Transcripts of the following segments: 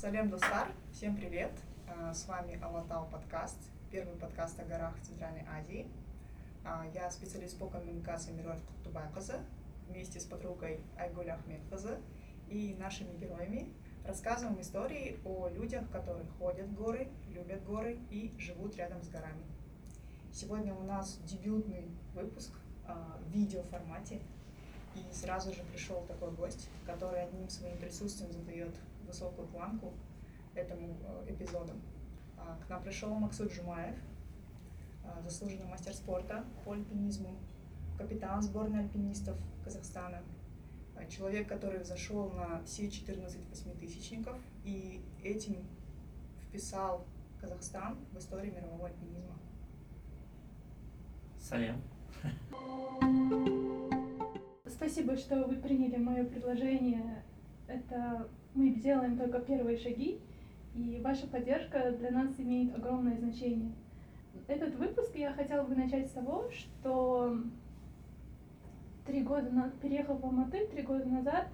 Салем Достар, всем привет! А, с вами Алатау подкаст, первый подкаст о горах в Центральной Азии. А, я специалист по коммуникации Миров Тубайказа вместе с подругой Айгуль Ахмедхаза и нашими героями рассказываем истории о людях, которые ходят в горы, любят горы и живут рядом с горами. Сегодня у нас дебютный выпуск а, в видеоформате, и сразу же пришел такой гость, который одним своим присутствием задает высокую планку этому э, эпизоду. А, к нам пришел Максут Жумаев, а, заслуженный мастер спорта по альпинизму, капитан сборной альпинистов Казахстана, а, человек, который взошел на все 14 восьмитысячников и этим вписал Казахстан в историю мирового альпинизма. Салем. Спасибо, что вы приняли мое предложение. Это мы делаем только первые шаги, и ваша поддержка для нас имеет огромное значение. Этот выпуск я хотела бы начать с того, что три года на... переехав в Алматы три года назад,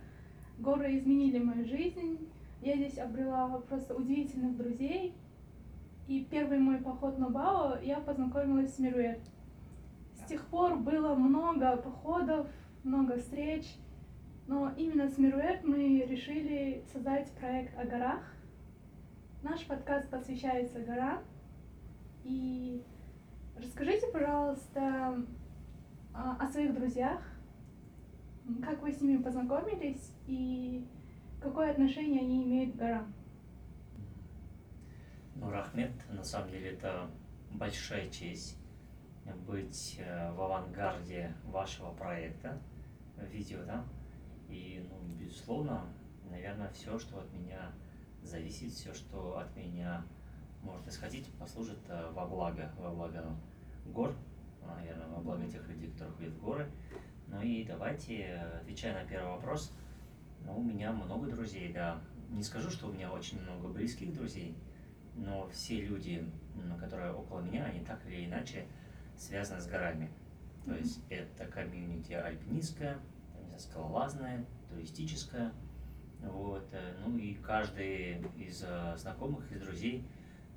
горы изменили мою жизнь. Я здесь обрела просто удивительных друзей. И первый мой поход на Бао я познакомилась с Мируэт. С тех пор было много походов, много встреч, но именно с Мируэт мы решили создать проект о горах. Наш подкаст посвящается горам. И расскажите, пожалуйста, о своих друзьях, как вы с ними познакомились и какое отношение они имеют к горам. Ну, Рахмет, на самом деле, это большая честь быть э, в авангарде вашего проекта, видео, да, и, ну, безусловно, наверное, все, что от меня зависит, все, что от меня может исходить, послужит э, во благо, во благо гор, наверное, во благо тех людей, которые ходят в горы. Ну и давайте, отвечая на первый вопрос, ну, у меня много друзей, да. Не скажу, что у меня очень много близких друзей, но все люди, которые около меня, они так или иначе связаны с горами. То есть это комьюнити альпинистское, скалолазная, туристическая. Вот. Э, ну и каждый из э, знакомых, из друзей,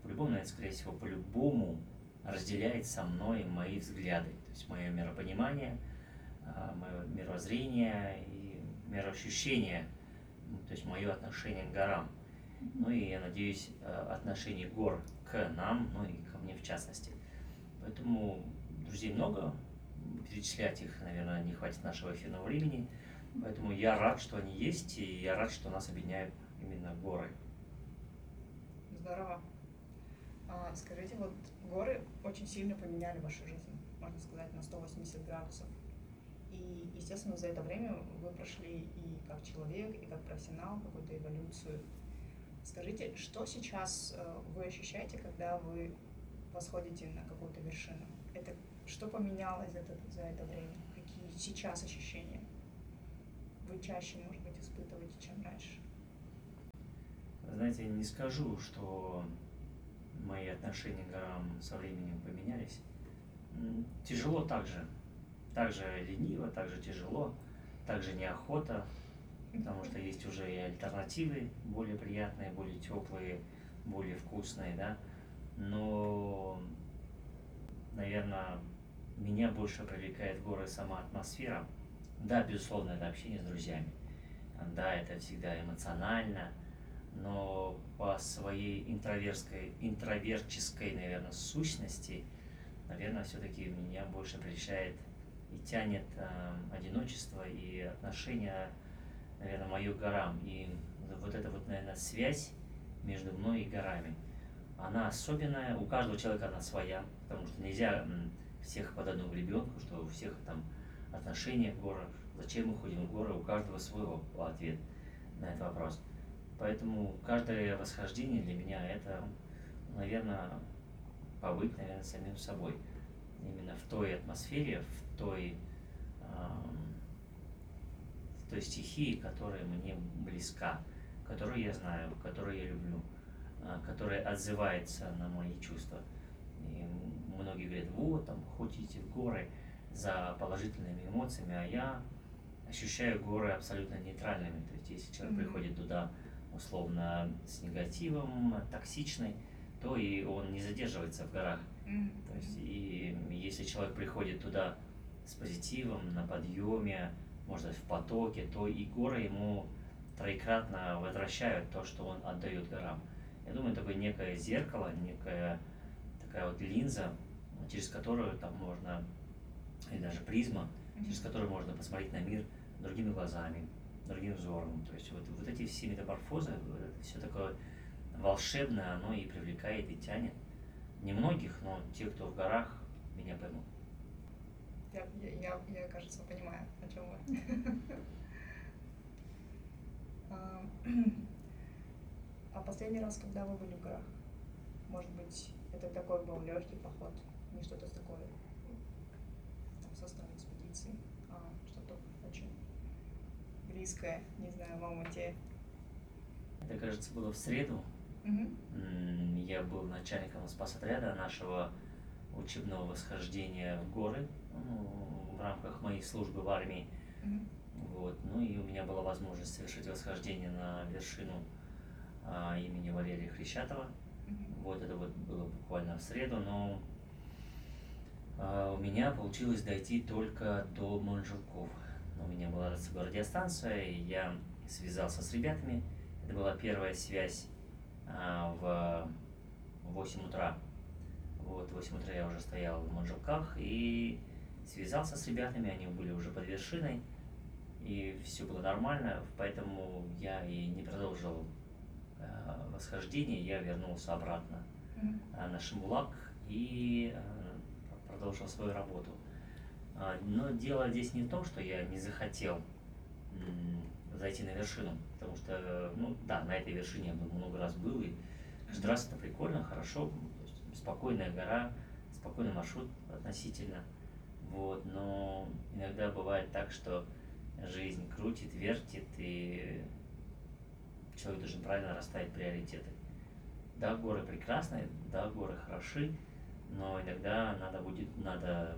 по-любому, наверное, скорее всего, по-любому разделяет со мной мои взгляды, то есть мое миропонимание, э, мое мировоззрение и мироощущение, ну, то есть мое отношение к горам. Ну и, я надеюсь, отношение гор к нам, ну и ко мне в частности. Поэтому друзей много, перечислять их, наверное, не хватит нашего эфирного времени. Поэтому я рад, что они есть, и я рад, что нас объединяют именно горы. Здорово. А, скажите, вот горы очень сильно поменяли вашу жизнь, можно сказать, на 180 градусов. И, естественно, за это время вы прошли и как человек, и как профессионал какую-то эволюцию. Скажите, что сейчас э, вы ощущаете, когда вы восходите на какую-то вершину? Это что поменялось за это, за это время? Какие сейчас ощущения вы чаще, может быть, испытываете, чем раньше? Знаете, не скажу, что мои отношения к горам со временем поменялись. Тяжело также. Также лениво, также тяжело, также неохота, потому что есть уже и альтернативы более приятные, более теплые, более вкусные, да. Но, наверное, меня больше привлекает горы сама атмосфера. Да, безусловно, это общение с друзьями. Да, это всегда эмоционально, но по своей интроверской, интроверческой, наверное, сущности, наверное, все-таки меня больше прельщает и тянет э, одиночество и отношение, наверное, мое к горам. И вот эта вот, наверное, связь между мной и горами, она особенная, у каждого человека она своя, потому что нельзя всех под одну гребенку, что у всех там отношения к горам, зачем мы ходим в горы, у каждого свой ответ на этот вопрос. Поэтому каждое восхождение для меня это, наверное, побыть, наверное, самим собой. Именно в той атмосфере, в той, э, в той стихии, которая мне близка, которую я знаю, которую я люблю, э, которая отзывается на мои чувства. Многие говорят, вот, там, ходите в горы за положительными эмоциями, а я ощущаю горы абсолютно нейтральными. То есть, если человек mm-hmm. приходит туда, условно с негативом, токсичный, то и он не задерживается в горах. То есть, и если человек приходит туда с позитивом, на подъеме, может быть, в потоке, то и горы ему троекратно возвращают то, что он отдает горам. Я думаю, такое некое зеркало, некая такая вот линза, через которую там можно, или даже призма, через которую можно посмотреть на мир другими глазами, другим взором. То есть вот, вот эти все метаморфозы, вот это все такое волшебное, оно и привлекает, и тянет. Немногих, но те, кто в горах, меня поймут. Я, я, я, я, кажется, понимаю, о чем вы. А, А последний раз, когда вы были в горах? Может быть, это такой был легкий поход, не что-то такое там, состав экспедиции, а что-то очень близкое, не знаю, вам те. Это, кажется, было в среду. М, Я был начальником спасотряда нашего учебного восхождения в горы ну, в рамках моей службы в армии. Мгм. Вот. Ну и у меня была возможность совершить восхождение на вершину а, имени Валерия Хрещатова. Мгм. Вот это вот было буквально в среду, но у меня получилось дойти только до Манжелков. У меня была радиостанция, и я связался с ребятами. Это была первая связь а, в 8 утра. Вот, в 8 утра я уже стоял в Манжелках и связался с ребятами, они были уже под вершиной, и все было нормально, поэтому я и не продолжил э, восхождение, я вернулся обратно на Шимбулак и продолжил свою работу. А, Но дело здесь не в том, что я не захотел зайти на вершину, потому что, ну да, на этой вершине я много раз был, и каждый раз это прикольно, хорошо, спокойная гора, спокойный маршрут относительно, вот, но иногда бывает так, что жизнь крутит, вертит, и человек должен правильно расставить приоритеты. Да, горы прекрасные, да, горы хороши, но иногда надо будет, надо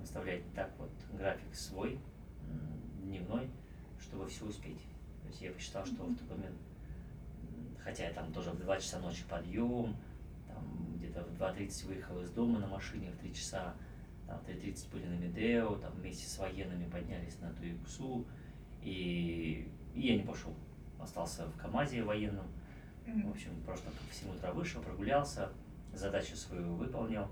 выставлять так вот график свой, дневной, чтобы все успеть. То есть я посчитал, что в тот момент, хотя я там тоже в 2 часа ночи подъем, там где-то в 2.30 выехал из дома на машине, в 3 часа, там в 3.30 были на Медео, там вместе с военными поднялись на Туиксу, и, и я не пошел. Остался в КамАЗе военном, в общем, просто в 7 утра вышел, прогулялся, задачу свою выполнил.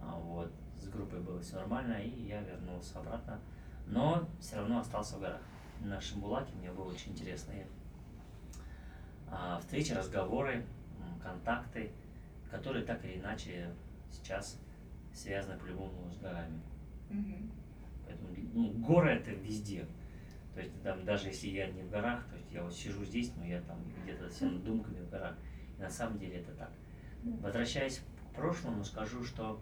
А, Вот, с группой было все нормально, и я вернулся обратно. Но все равно остался в горах. На Шимбулаке мне было очень интересные а, встречи, разговоры, контакты, которые так или иначе сейчас связаны по-любому с горами. Мгм. Поэтому ну, горы это везде. То есть там, даже если я не в горах, то есть я вот сижу здесь, но я там где-то с думками в горах. И на самом деле это так. Возвращаясь к прошлому, скажу, что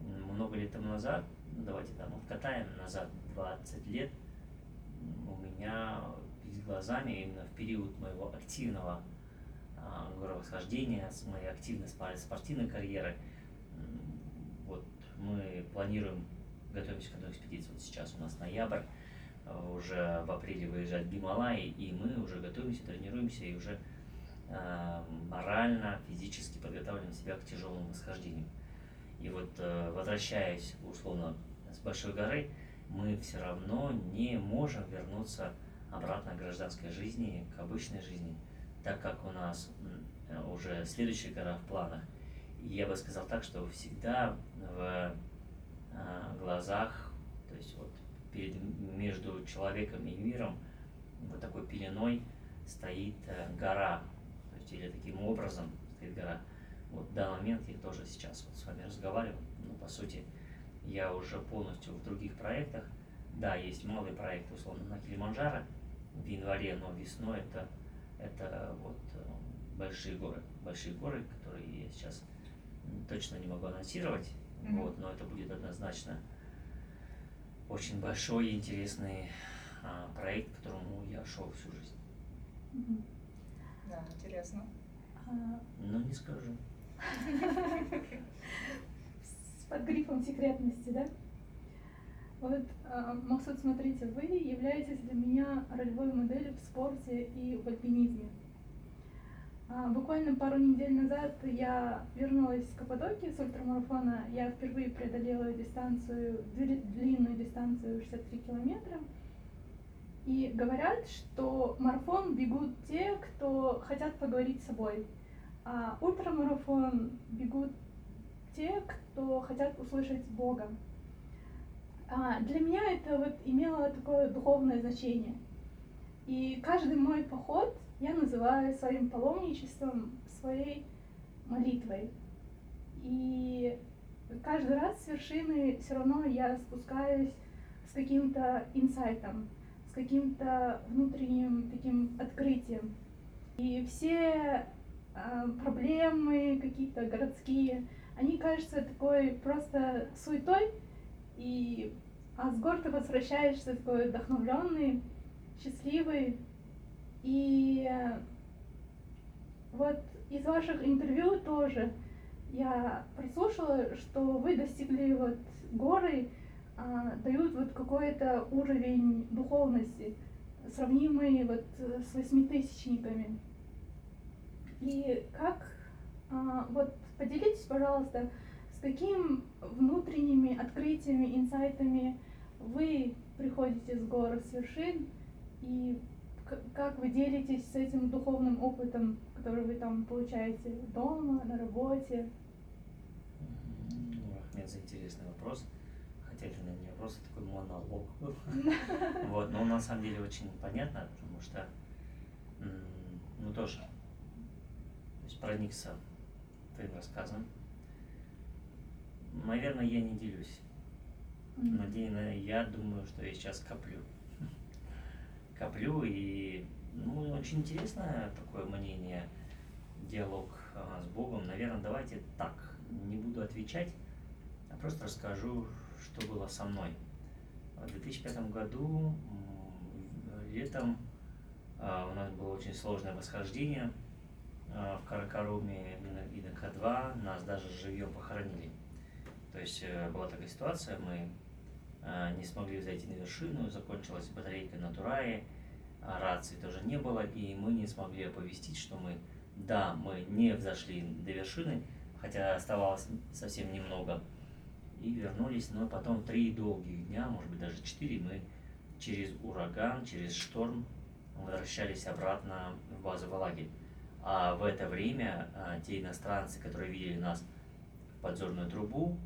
много лет тому назад, ну, давайте там откатаем назад 20 лет, у меня перед глазами именно в период моего активного а, горовосхождения, с моей активной спортивной карьеры, вот мы планируем, готовимся к одной экспедиции. Вот сейчас у нас ноябрь, а, уже в апреле выезжать в Гималаи, и мы уже готовимся, тренируемся и уже морально, физически подготавливаем себя к тяжелому восхождению. И вот э, возвращаясь условно с большой горы, мы все равно не можем вернуться обратно к гражданской жизни, к обычной жизни, так как у нас э, уже следующая гора в планах. И я бы сказал так, что всегда в э, глазах, то есть вот перед, между человеком и миром вот такой пеленой стоит э, гора, или таким образом стоит гора. Вот в данный момент я тоже сейчас вот с вами разговариваю, но по сути я уже полностью в других проектах. Да, есть малый проект, условно, на Килиманджаро в январе, но весной это, это вот э, большие горы. Большие горы, которые я сейчас точно не могу анонсировать, Мгм. вот, но это будет однозначно очень большой и интересный а, проект, к которому я шел всю жизнь. Мгм. Да, интересно. А, Но не скажу. под грифом секретности, да? Вот, а, Максут, смотрите, вы являетесь для меня ролевой моделью в спорте и в альпинизме. А, буквально пару недель назад я вернулась с Каппадокии с ультрамарафона. Я впервые преодолела дистанцию, длинную дистанцию 63 километра. И говорят, что марафон бегут те, кто хотят поговорить с собой, а ультрамарафон бегут те, кто хотят услышать Бога. А для меня это вот имело такое духовное значение. И каждый мой поход я называю своим паломничеством, своей молитвой. И каждый раз с вершины все равно я спускаюсь с каким-то инсайтом, с каким-то внутренним таким открытием. И все э, проблемы какие-то городские, они кажутся такой просто суетой, и а с гор ты возвращаешься такой вдохновленный, счастливый. И вот из ваших интервью тоже я прослушала, что вы достигли вот горы, а, дают вот какой-то уровень духовности, сравнимый вот с восьмитысячниками. И как, а, вот поделитесь, пожалуйста, с какими внутренними открытиями, инсайтами вы приходите с гор, с вершин, и как вы делитесь с этим духовным опытом, который вы там получаете дома, на работе? Ахмед, интересный вопрос. Это не вопрос, а такой монолог был. Вот, но на самом деле очень понятно, потому что, ну тоже, то есть проникся твоим рассказом. Наверное, я не делюсь. Но я думаю, что я сейчас коплю. Коплю, и ну, очень интересное такое мнение, диалог а, с Богом. Наверное, давайте так, не буду отвечать, а просто расскажу, что было со мной. В 2005 году летом а, у нас было очень сложное восхождение а, в Каракаруме и на К2, нас даже живьем похоронили. То есть э, была такая ситуация, мы э, не смогли зайти на вершину, закончилась батарейка на Турае, а рации тоже не было, и мы не смогли оповестить, что мы, да, мы не взошли до вершины, хотя оставалось совсем немного, и вернулись, но потом три долгих дня, может быть даже четыре, мы через ураган, через шторм возвращались обратно в базовый лагерь. А в это время а, те иностранцы, которые видели нас в подзорную трубу,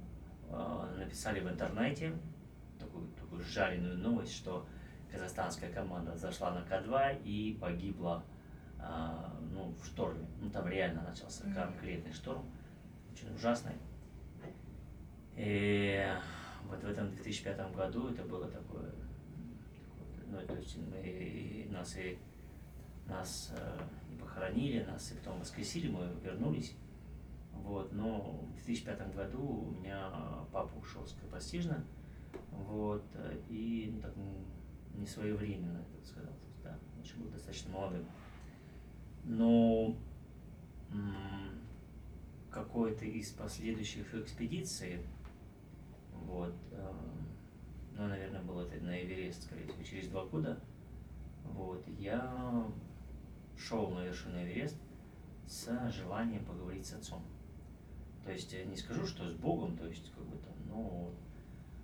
а, написали в интернете такую, такую жареную новость, что казахстанская команда зашла на К2 и погибла а, ну, в шторме. Ну, там реально начался конкретный шторм, очень ужасный. И вот в этом 2005 году это было такое, такое ну, то есть мы, нас и нас э, и похоронили, нас и потом воскресили, мы вернулись. Вот, но в 2005 году у меня папа ушел скоропостижно, вот, и ну, так, не своевременно, я так сказал, да, еще был достаточно молодым. Но какой-то из последующих экспедиций, вот, э, ну, наверное, был это на Эверест, скорее всего, через два года, вот, я шел на вершину Эверест с желанием поговорить с отцом. То есть я не скажу, что с Богом, то есть как бы там, ну,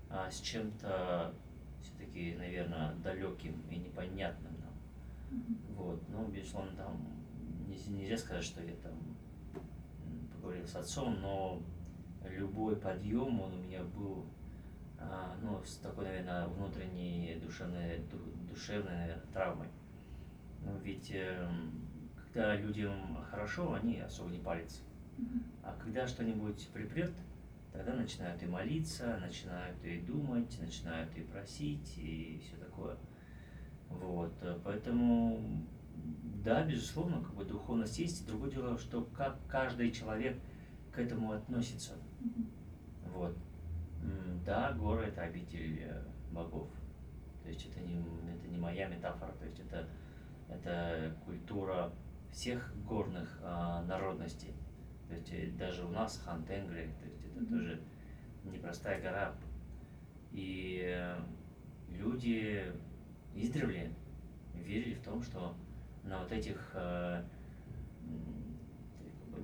а с чем-то все-таки, наверное, далеким и непонятным нам. Mm-hmm. Вот, но, безусловно, там нельзя сказать, что я там поговорил с отцом, но любой подъем, он у меня был, а, ну, с такой, наверное, внутренней душевной, душевной, наверное, травмой. Ну, ведь э, когда людям хорошо, они особо не палятся. А когда что-нибудь припрет, тогда начинают и молиться, начинают и думать, начинают и просить, и все такое. Вот, поэтому, да, безусловно, как бы духовность есть. Другое дело, что как каждый человек к этому относится. Вот. Да, горы это обитель э, богов. То есть это не, это не моя метафора, то есть это, это культура всех горных а, народностей. То есть э, даже у нас Хан-Тенгри, то есть это тоже непростая гора. И э, люди издревле верили в том, что на вот этих э,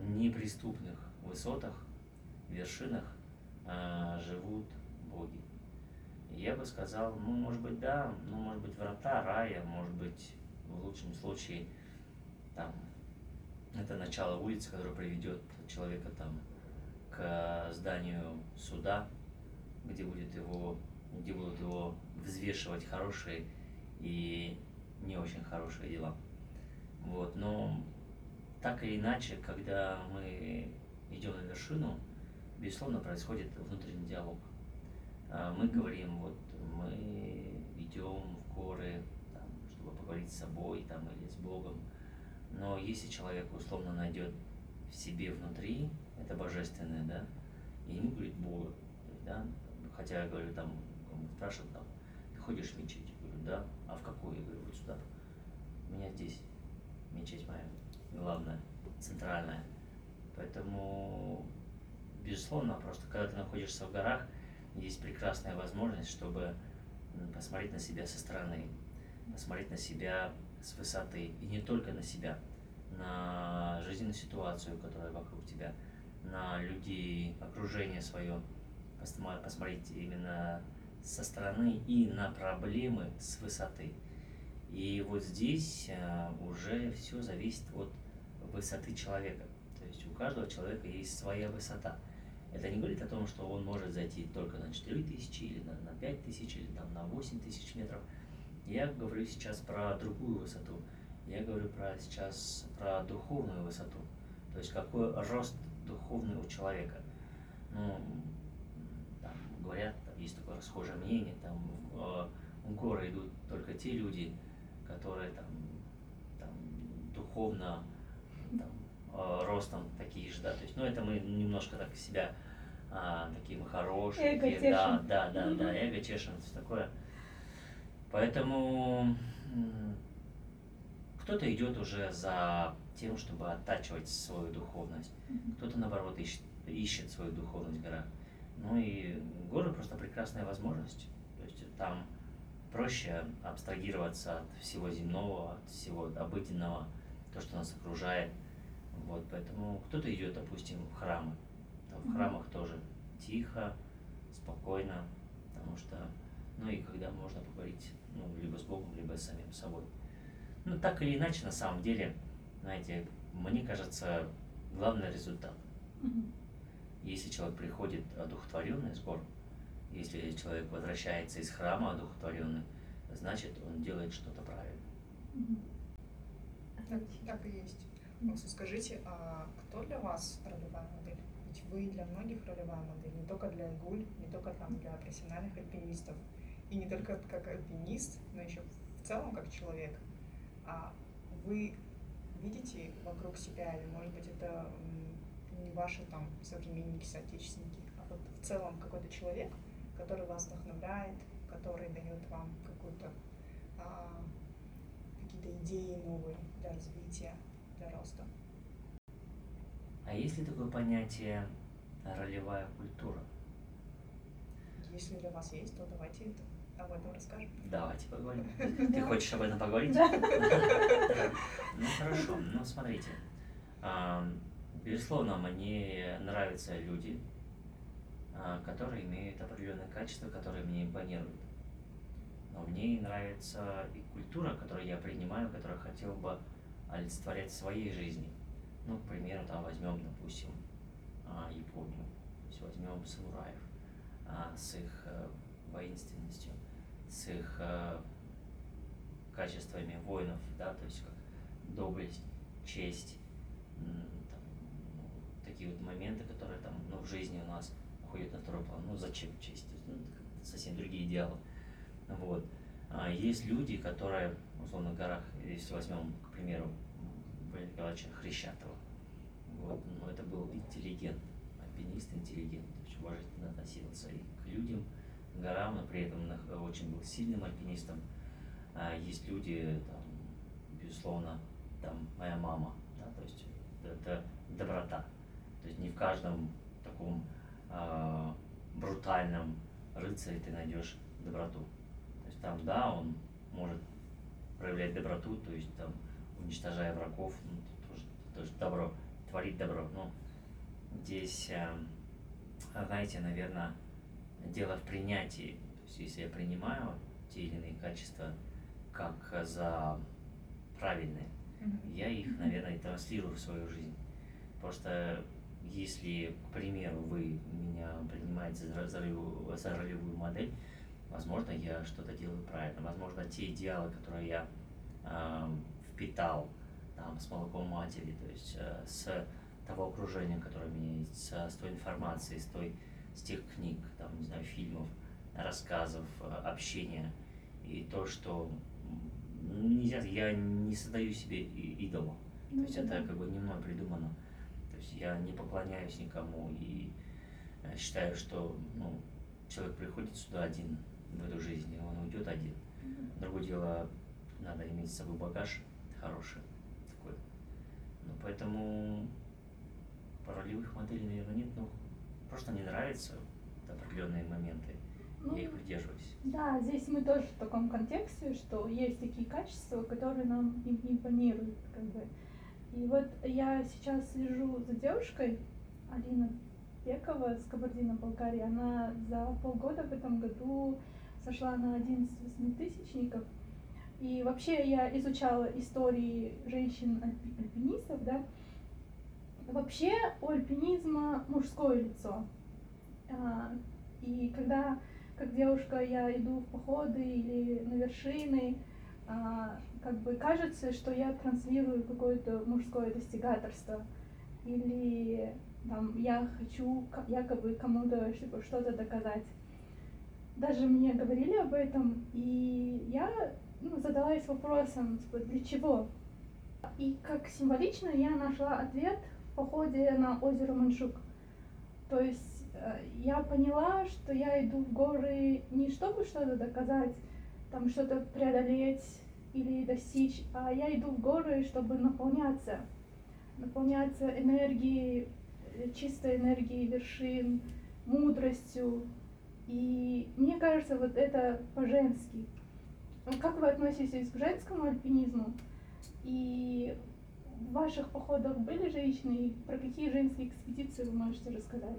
неприступных высотах, вершинах э, живут боги. Я бы сказал, ну, может быть, да, ну, может быть, врата рая, может быть, в лучшем случае, там, это начало улицы, которое приведет человека там к зданию суда, где будет его, где будут его взвешивать хорошие и не очень хорошие дела. Вот, но так или иначе, когда мы идем на вершину, безусловно, происходит внутренний диалог. А, мы говорим, вот мы идем в горы, там, чтобы поговорить с собой там, или с Богом. Но если человек условно найдет в себе внутри это божественное, да, и ему говорит Бога, да, хотя я говорю, там, он спрашивает, там, ты ходишь в мечеть? Я говорю, да, а в какую? Я говорю, вот сюда. У меня здесь мечеть моя главная, центральная. Поэтому, безусловно, просто когда ты находишься в горах, есть прекрасная возможность, чтобы посмотреть на себя со стороны, посмотреть на себя с высоты, и не только на себя, на жизненную ситуацию, которая вокруг тебя, на людей, окружение свое, посмотреть именно со стороны и на проблемы с высоты. И вот здесь э, уже все зависит от высоты человека. То есть у каждого человека есть своя высота. Это не говорит о том, что он может зайти только на 4000 или на, на 5000 или там, на 8000 метров. Я говорю сейчас про другую высоту. Я говорю про сейчас про духовную высоту. То есть какой рост духовный у человека. Ну, там, говорят, там есть такое расхожее мнение, там в, в горы идут только те люди, которые там, там духовно там, э, ростом такие же, да, то есть, ну, это мы немножко так себя а, такие мы хорошие, эго такие, да, да, да, да, эго тешим, все такое. Поэтому кто-то идет уже за тем, чтобы оттачивать свою духовность, кто-то наоборот ищет, ищет свою духовность в горах. Ну и горы просто прекрасная возможность. То есть там проще абстрагироваться от всего земного, от всего обыденного, то, что нас окружает. Вот, поэтому кто-то идет, допустим, в храмы. Там в храмах тоже тихо, спокойно, потому что, ну и когда можно поговорить, ну, либо с Богом, либо с самим собой. Ну, так или иначе, на самом деле, знаете, мне кажется, главный результат. Если человек приходит одухотворенный с гор, если человек возвращается из храма одухотворенный, значит, он делает что-то правильно. Так, так и есть. Просто скажите, а кто для вас ролевая модель? Ведь вы для многих ролевая модель, не только для игуль, не только там для профессиональных альпинистов, и не только как альпинист, но еще в целом как человек. А вы видите вокруг себя, или, может быть, это не ваши там современники, соотечественники, а вот в целом какой-то человек, который вас вдохновляет, который дает вам какую-то а, какие-то идеи новые для развития, для роста. А есть ли такое понятие ролевая культура? Если для вас есть, то давайте это об этом расскажем. Давайте поговорим. Ты хочешь об этом поговорить? Ну хорошо, ну смотрите. Безусловно, мне нравятся люди, а, которые имеют определенные качества, которые мне импонируют. Но мне нравится и культура, которую я принимаю, которую хотел бы олицетворять в своей жизни. Ну, к примеру, там возьмем, допустим, а, Японию, то есть возьмем самураев а, с их э, воинственностью, с их э, качествами воинов, да, то есть как доблесть, честь, там, ну, такие вот моменты, которые там ну, в жизни у нас уходят на второй план. Ну зачем честь? Ну, совсем другие идеалы. Вот. А есть люди, которые, условно, в горах, если возьмем, к примеру, Валерия Николаевича Хрещатова, вот, ну, это был интеллигент, альпинист, интеллигент, очень уважительно относился и к людям, горам, но при этом очень был сильным альпинистом. А есть люди, там, безусловно, там моя мама, да, то есть это доброта. То есть не в каждом таком э, брутальном рыцаре ты найдешь доброту. То есть там, да, он может проявлять доброту, то есть там, уничтожая врагов, ну, тоже, тоже добро творить добро. Ну, здесь, э, знаете, наверное, дело в принятии. То есть, если я принимаю те или иные качества как за правильные, я их, наверное, и транслирую в свою жизнь. Просто если, к примеру, вы меня принимаете за, за, за ролевую модель, возможно, я что-то делаю правильно. Возможно, те идеалы, которые я э, впитал с молоком матери, то есть э, с того окружения, которое у меня есть, с, той информацией, с, той, с тех книг, там, не знаю, фильмов, рассказов, э, общения, и то, что нельзя, я не создаю себе идола. Ну, то есть это как бы не мной придумано. То есть я не поклоняюсь никому и э, считаю, что ну, человек приходит сюда один в эту жизнь, и он уйдет один. Другое дело, надо иметь с собой багаж хороший. Ну, поэтому ролевых моделей, наверное, нет, но просто не нравятся определенные моменты. Ну, я их придерживаюсь. Да, здесь мы тоже в таком контексте, что есть такие качества, которые нам импонируют, как бы. И вот я сейчас слежу за девушкой, Алина Пекова с Кабардино-Балкарии. Она за полгода в этом году сошла на 11 восьмитысячников. И вообще я изучала истории женщин-альпинистов, да. Вообще у альпинизма мужское лицо. А, и когда как девушка я иду в походы или на вершины, а, как бы кажется, что я транслирую какое-то мужское достигаторство. Или там, я хочу якобы кому-то что-то доказать. Даже мне говорили об этом, и я ну, задалась вопросом, типа, для чего? И как символично я нашла ответ в походе на озеро Маншук. То есть Э, я поняла, что я иду в горы не чтобы что-то доказать, там что-то преодолеть или достичь, а я иду в горы, чтобы наполняться, наполняться энергией, э, чистой энергией вершин, мудростью. И мне кажется, вот это по-женски. Как вы относитесь к женскому альпинизму? И в ваших походах были женщины? Про какие женские экспедиции вы можете рассказать?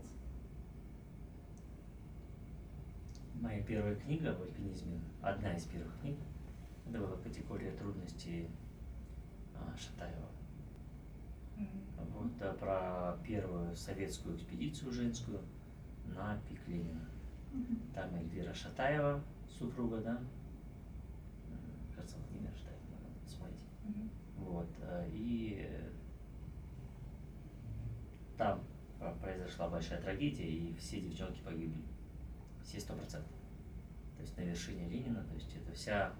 Моя первая книга в альпинизме, одна из первых книг, это была категория трудностей а, Шатаева. Mm-hmm. Вот а, про первую советскую экспедицию женскую на пик Ленина. Mm-hmm. Там Эльвира Шатаева, супруга, да, кажется, Владимир Шатаев, надо посмотреть. Mm-hmm. Вот, а, и там произошла большая трагедия, и все девчонки погибли все сто процентов. То есть на вершине Ленина, то есть это вся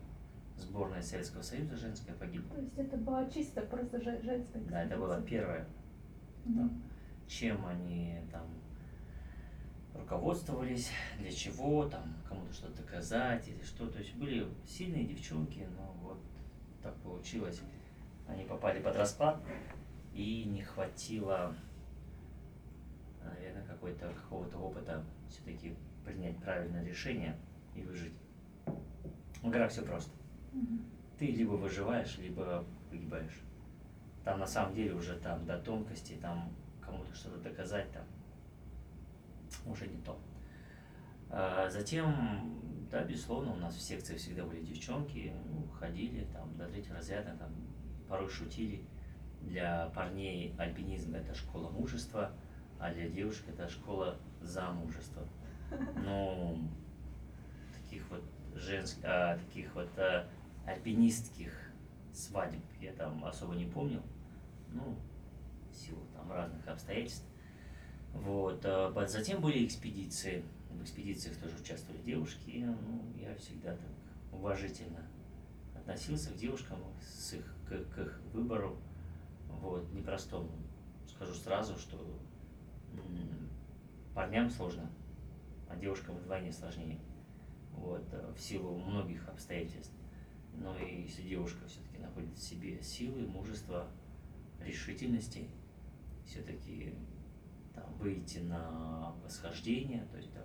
сборная Советского Союза женская погибла. То есть это была чисто просто женская Да, это была первая. Mm-hmm. Там, чем они там руководствовались, для чего, там, кому-то что-то доказать или что. То есть были сильные девчонки, но вот так получилось. Они попали под расклад, и не хватило, наверное, какой-то какого-то опыта все-таки принять правильное решение и выжить. В горах все просто. Ты либо выживаешь, либо погибаешь. Там на самом деле уже там до тонкости, там кому-то что-то доказать, там уже не то. А затем, да, безусловно, у нас в секции всегда были девчонки, ну, ходили там до третьего разряда, там порой шутили. Для парней альпинизм это школа мужества, а для девушек это школа замужества. Ну, таких вот женских, а, таких вот а, альпинистских свадеб я там особо не помнил. Ну, в силу там разных обстоятельств. Вот. А, затем были экспедиции. В экспедициях тоже участвовали девушки. И, ну, я всегда так уважительно относился к девушкам, с их, к, к их выбору. Вот, непростому. Скажу сразу, что парням сложно а девушкам вдвойне сложнее. Вот, э, в силу многих обстоятельств. Но и если девушка все-таки находит в себе силы, мужество, решительности, все-таки там, выйти на восхождение, то есть там,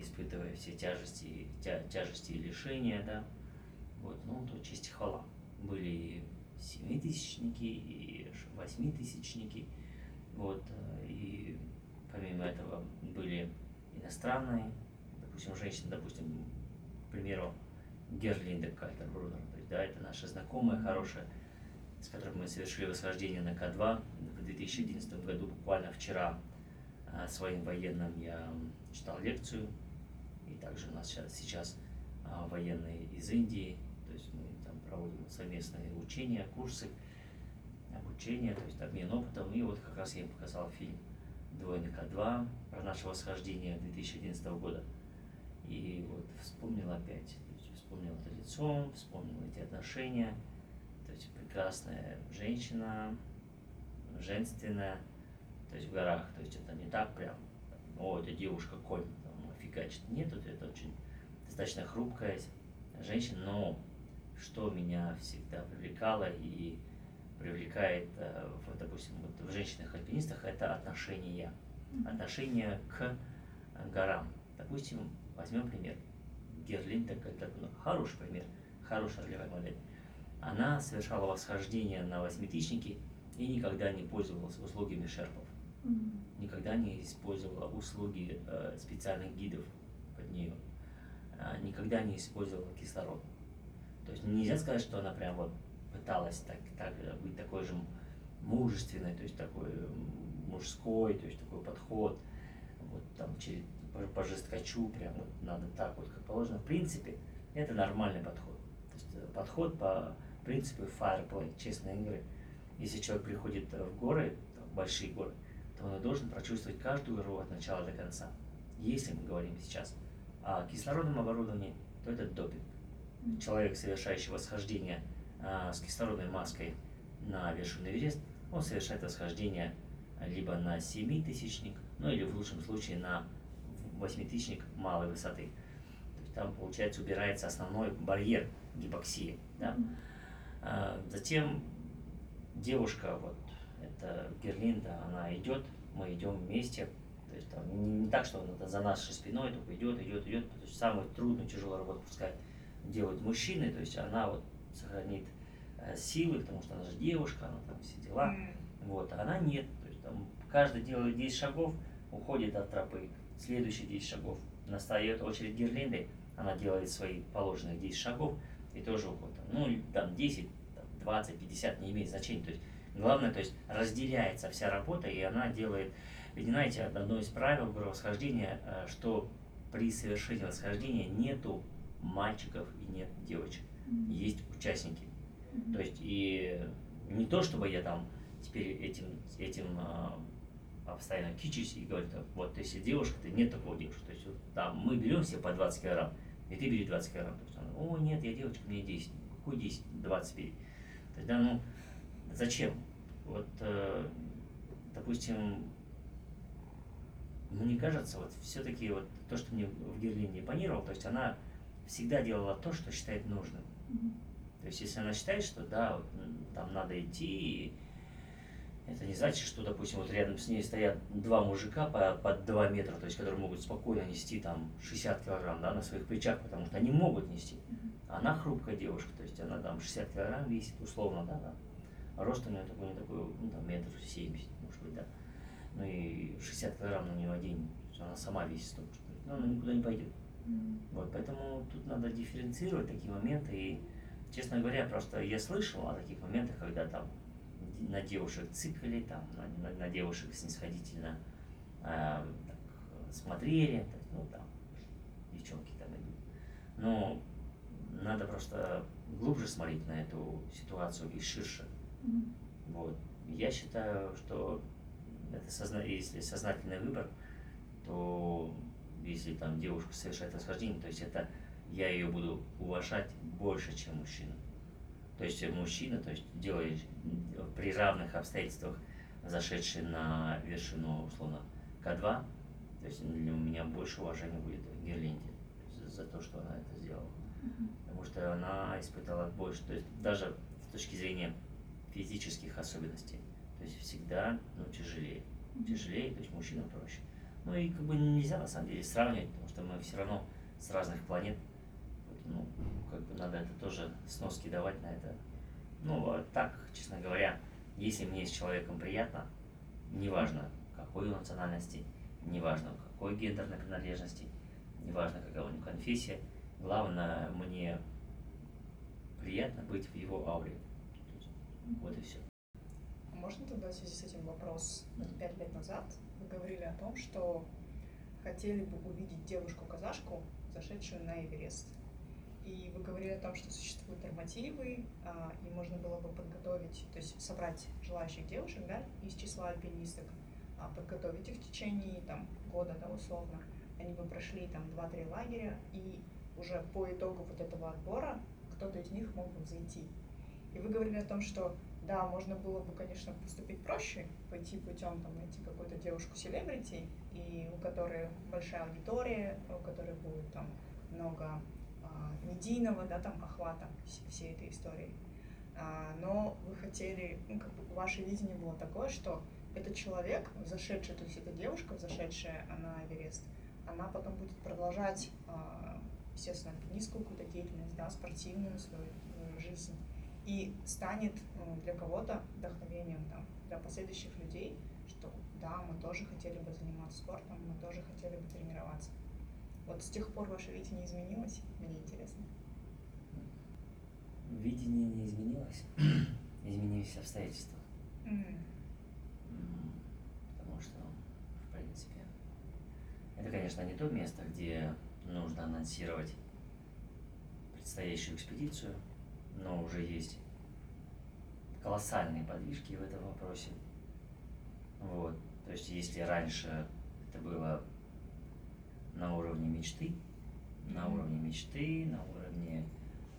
испытывая все тяжести, тя, тяжести и лишения, да, вот, ну, то честь и хвала. Были семитысячники и восьмитысячники. Вот, э, и помимо этого были иностранные, допустим, женщины, допустим, к примеру, Герлинда Кальтербрунер, да, это наша знакомая, хорошая, с которой мы совершили восхождение на К2 в 2011 году, буквально вчера а, своим военным я читал лекцию, и также у нас сейчас, а, военные из Индии, то есть мы там проводим совместные учения, курсы, обучение, то есть обмен опытом, и вот как раз я им показал фильм «Двойный К2» про наше восхождение 2011 года. И вот вспомнил опять, то есть вспомнил это лицо, вспомнил эти отношения, есть прекрасная женщина, женственная, то есть в горах, то есть это не так прям, о, это девушка конь, там, фигачит. Нет, это очень достаточно хрупкая женщина, но что меня всегда привлекало и привлекает, э, в, допустим, вот в женщинах-альпинистах, это отношения. Отношение к горам. Допустим, возьмем пример. Герлинда, как ну, хороший пример, хорошая ролевая модель. Она совершала восхождение на восьмитысячники и никогда не пользовалась услугами шерпов. Никогда не использовала услуги э, специальных гидов под нее. Э, никогда не использовала кислород. То есть нельзя сказать, что она прям вот пыталась так, так быть такой же мужественной, то есть такой мужской, то есть такой подход, вот там через, по, по жесткачу, прям вот надо так вот, как положено. В принципе, это нормальный подход. То есть э, подход по принципу fireplay, честной игры. Если человек приходит в горы, в большие горы, то он должен прочувствовать каждую гору от начала до конца. Если мы говорим сейчас о кислородном оборудовании, то это допинг. Человек, совершающий восхождение а, с кислородной маской на вершину Эверест, он совершает восхождение либо на семитысячник, ну или в лучшем случае на восьмитысячник малой высоты. То есть там, получается, убирается основной барьер гипоксии. Да? А, затем девушка, вот это Герлинда, она идет, мы идем вместе. То есть там не, не так, что она за нашей спиной только идет, идет, идет. То есть самую трудную, тяжелую работу пускай делают мужчины, то есть она вот сохранит э, силы, потому что она же девушка, она там все дела. Вот, а она нет. То есть там каждый делает 10 шагов, уходит от тропы. Следующие 10 шагов. Настает очередь Герлинды, она делает свои положенные 10 шагов и тоже уходит. Ну, там 10, там, 20, 50, не имеет значения. То есть главное, то есть разделяется вся работа, и она делает... Ведь знаете, одно из правил восхождения, э, что при совершении восхождения нету мальчиков и нет девочек. Есть участники. То есть и не то, чтобы я там теперь этим, этим а, постоянно кичусь и говорю, вот если девушка, то нет такого девушки. То есть вот, там мы берем все по 20 килограмм, и ты бери 20 килограмм. То есть о, нет, я девочка, мне 10. Какой 10? 20 бери. Тогда, ну, зачем? Вот, э, допустим, мне кажется, вот все-таки вот то, что мне в Герлине импонировало, то есть она всегда делала то, что считает нужным. То есть, если она считает, что да, вот, там надо идти, это не значит, что, допустим, вот рядом с ней стоят два мужика по, по 2 метра, то есть, которые могут спокойно нести там 60 килограмм да, на своих плечах, потому что они могут нести. Она хрупкая девушка, то есть она там 60 килограмм весит, условно, да, да. А рост у нее такой, не такой, ну там метр семьдесят, может быть, да. Ну и 60 килограмм на нее одень, она сама весит столько, но она никуда не пойдет. Вот, поэтому тут надо дифференцировать такие моменты. И, честно говоря, просто я слышал о таких моментах, когда там на девушек цикали, там, на, на, девушек снисходительно э, так, смотрели, так, ну там, девчонки там идут. Но надо просто глубже смотреть на эту ситуацию и ширше. Mm-hmm. Вот. Я считаю, что это созна... если сознательный выбор, то если там девушка совершает восхождение, то есть это я ее буду уважать больше, чем мужчина. То есть мужчина, то есть делает при равных обстоятельствах, зашедший на вершину, условно, К2, то есть для меня больше уважения будет Герлинде за, за то, что она это сделала. Потому что она испытала больше, то есть даже с точки зрения физических особенностей, то есть всегда ну, тяжелее. Тяжелее, то есть мужчина проще. Ну и как бы нельзя на самом деле сравнивать, потому что мы все равно с разных планет. Ну, как бы надо это тоже сноски давать на это. Ну, а так, честно говоря, если мне с человеком приятно, неважно, какой он национальности, неважно, какой гендерной принадлежности, неважно, какая у него конфессия, главное, мне приятно быть в его ауре. Вот и все. Можно тогда в связи с этим вопрос? Пять лет назад вы говорили о том, что хотели бы увидеть девушку-казашку, зашедшую на Эверест. И вы говорили о том, что существуют нормативы, а, и можно было бы подготовить, то есть собрать желающих девушек да, из числа альпинисток, а, подготовить их в течение там, года, да, условно. Они бы прошли там 2-3 лагеря, и уже по итогу вот этого отбора кто-то из них мог бы взойти. И вы говорили о том, что да, можно было бы, конечно, поступить проще, пойти путем, там, найти какую-то девушку-селебрити, и у которой большая аудитория, у которой будет там много медийного, да, там, охвата всей этой истории. А, но вы хотели, ну, как бы ваше видение было такое, что этот человек, зашедший, то есть эта девушка, зашедшая на Эверест, она потом будет продолжать, а, естественно, альпинистскую какую-то деятельность, да, спортивную свою, свою жизнь и станет ну, для кого-то вдохновением там, для последующих людей, что да, мы тоже хотели бы заниматься спортом, мы тоже хотели бы тренироваться. Вот с тех пор ваше видение изменилось? Мне интересно. Видение не изменилось, изменились обстоятельства. Mm. Потому что, в принципе, это, конечно, не то место, где нужно анонсировать предстоящую экспедицию, но уже есть колоссальные подвижки в этом вопросе. Вот. То есть, если раньше это было на уровне мечты, на уровне мечты, на уровне